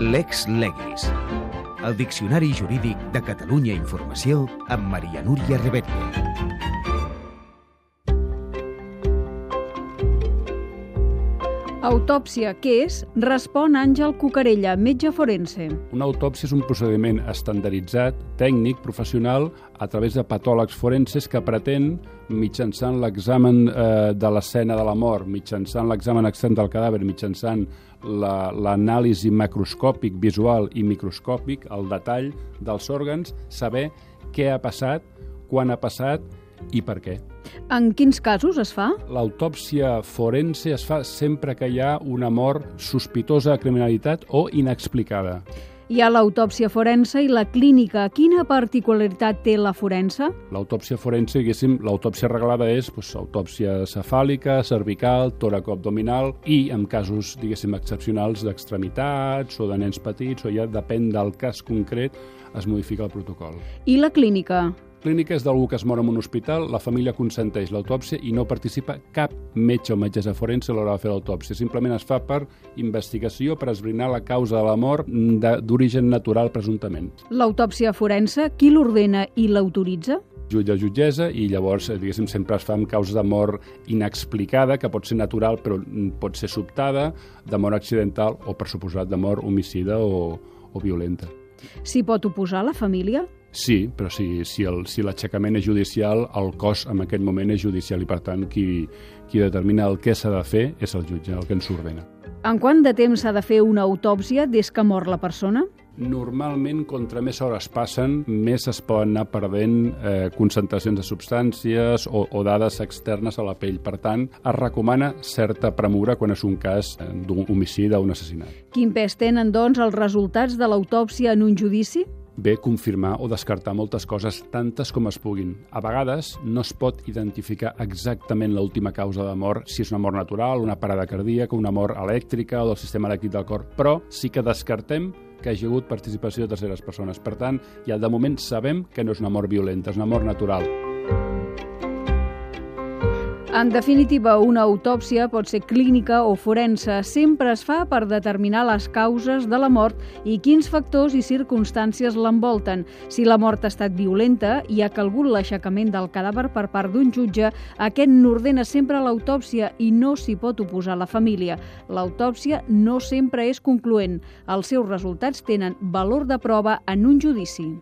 Lex Legis. El Diccionari Jurídic de Catalunya Informació amb Maria Núria Rebetlla. Autòpsia, què és? Respon Àngel Cucarella, metge forense. Una autòpsia és un procediment estandarditzat, tècnic, professional, a través de patòlegs forenses que pretén, mitjançant l'examen eh, de l'escena de la mort, mitjançant l'examen extern del cadàver, mitjançant l'anàlisi la, macroscòpic, visual i microscòpic, el detall dels òrgans, saber què ha passat, quan ha passat i per què. En quins casos es fa? L'autòpsia forense es fa sempre que hi ha una mort sospitosa de criminalitat o inexplicada. Hi ha l'autòpsia forense i la clínica. Quina particularitat té la forense? L'autòpsia forense, diguéssim, l'autòpsia reglada és pues, autòpsia cefàlica, cervical, tòraco-abdominal i, en casos, diguéssim, excepcionals d'extremitats o de nens petits, o ja depèn del cas concret, es modifica el protocol. I la clínica? Clínica és d'algú que es mor en un hospital, la família consenteix l'autòpsia i no participa cap metge o metgessa forense a l'hora de fer l'autòpsia. Simplement es fa per investigació, per esbrinar la causa de la mort d'origen natural, presumptament. L'autòpsia forense, qui l'ordena i l'autoritza? jutge o jutgessa i llavors, diguéssim, sempre es fa amb causa de mort inexplicada, que pot ser natural però pot ser sobtada, de mort accidental o, per suposat, de mort homicida o, o violenta. S'hi pot oposar la família? Sí, però si, si, el, si l'aixecament és judicial, el cos en aquest moment és judicial i, per tant, qui, qui determina el que s'ha de fer és el jutge, el que ens ordena. En quant de temps s'ha de fer una autòpsia des que mor la persona? Normalment, contra més hores passen, més es poden anar perdent eh, concentracions de substàncies o, o dades externes a la pell. Per tant, es recomana certa premura quan és un cas d'un homicidi o un assassinat. Quin pes tenen, doncs, els resultats de l'autòpsia en un judici? Bé confirmar o descartar moltes coses, tantes com es puguin. A vegades no es pot identificar exactament l'última causa de mort, si és una mort natural, una parada cardíaca, una mort elèctrica o del sistema elèctric del cor, però sí que descartem que hi hagi hagut participació de terceres persones. Per tant, ja de moment sabem que no és una mort violenta, és una mort natural. En definitiva, una autòpsia pot ser clínica o forense. Sempre es fa per determinar les causes de la mort i quins factors i circumstàncies l'envolten. Si la mort ha estat violenta i ha calgut l'aixecament del cadàver per part d'un jutge, aquest n'ordena sempre l'autòpsia i no s'hi pot oposar la família. L'autòpsia no sempre és concloent. Els seus resultats tenen valor de prova en un judici.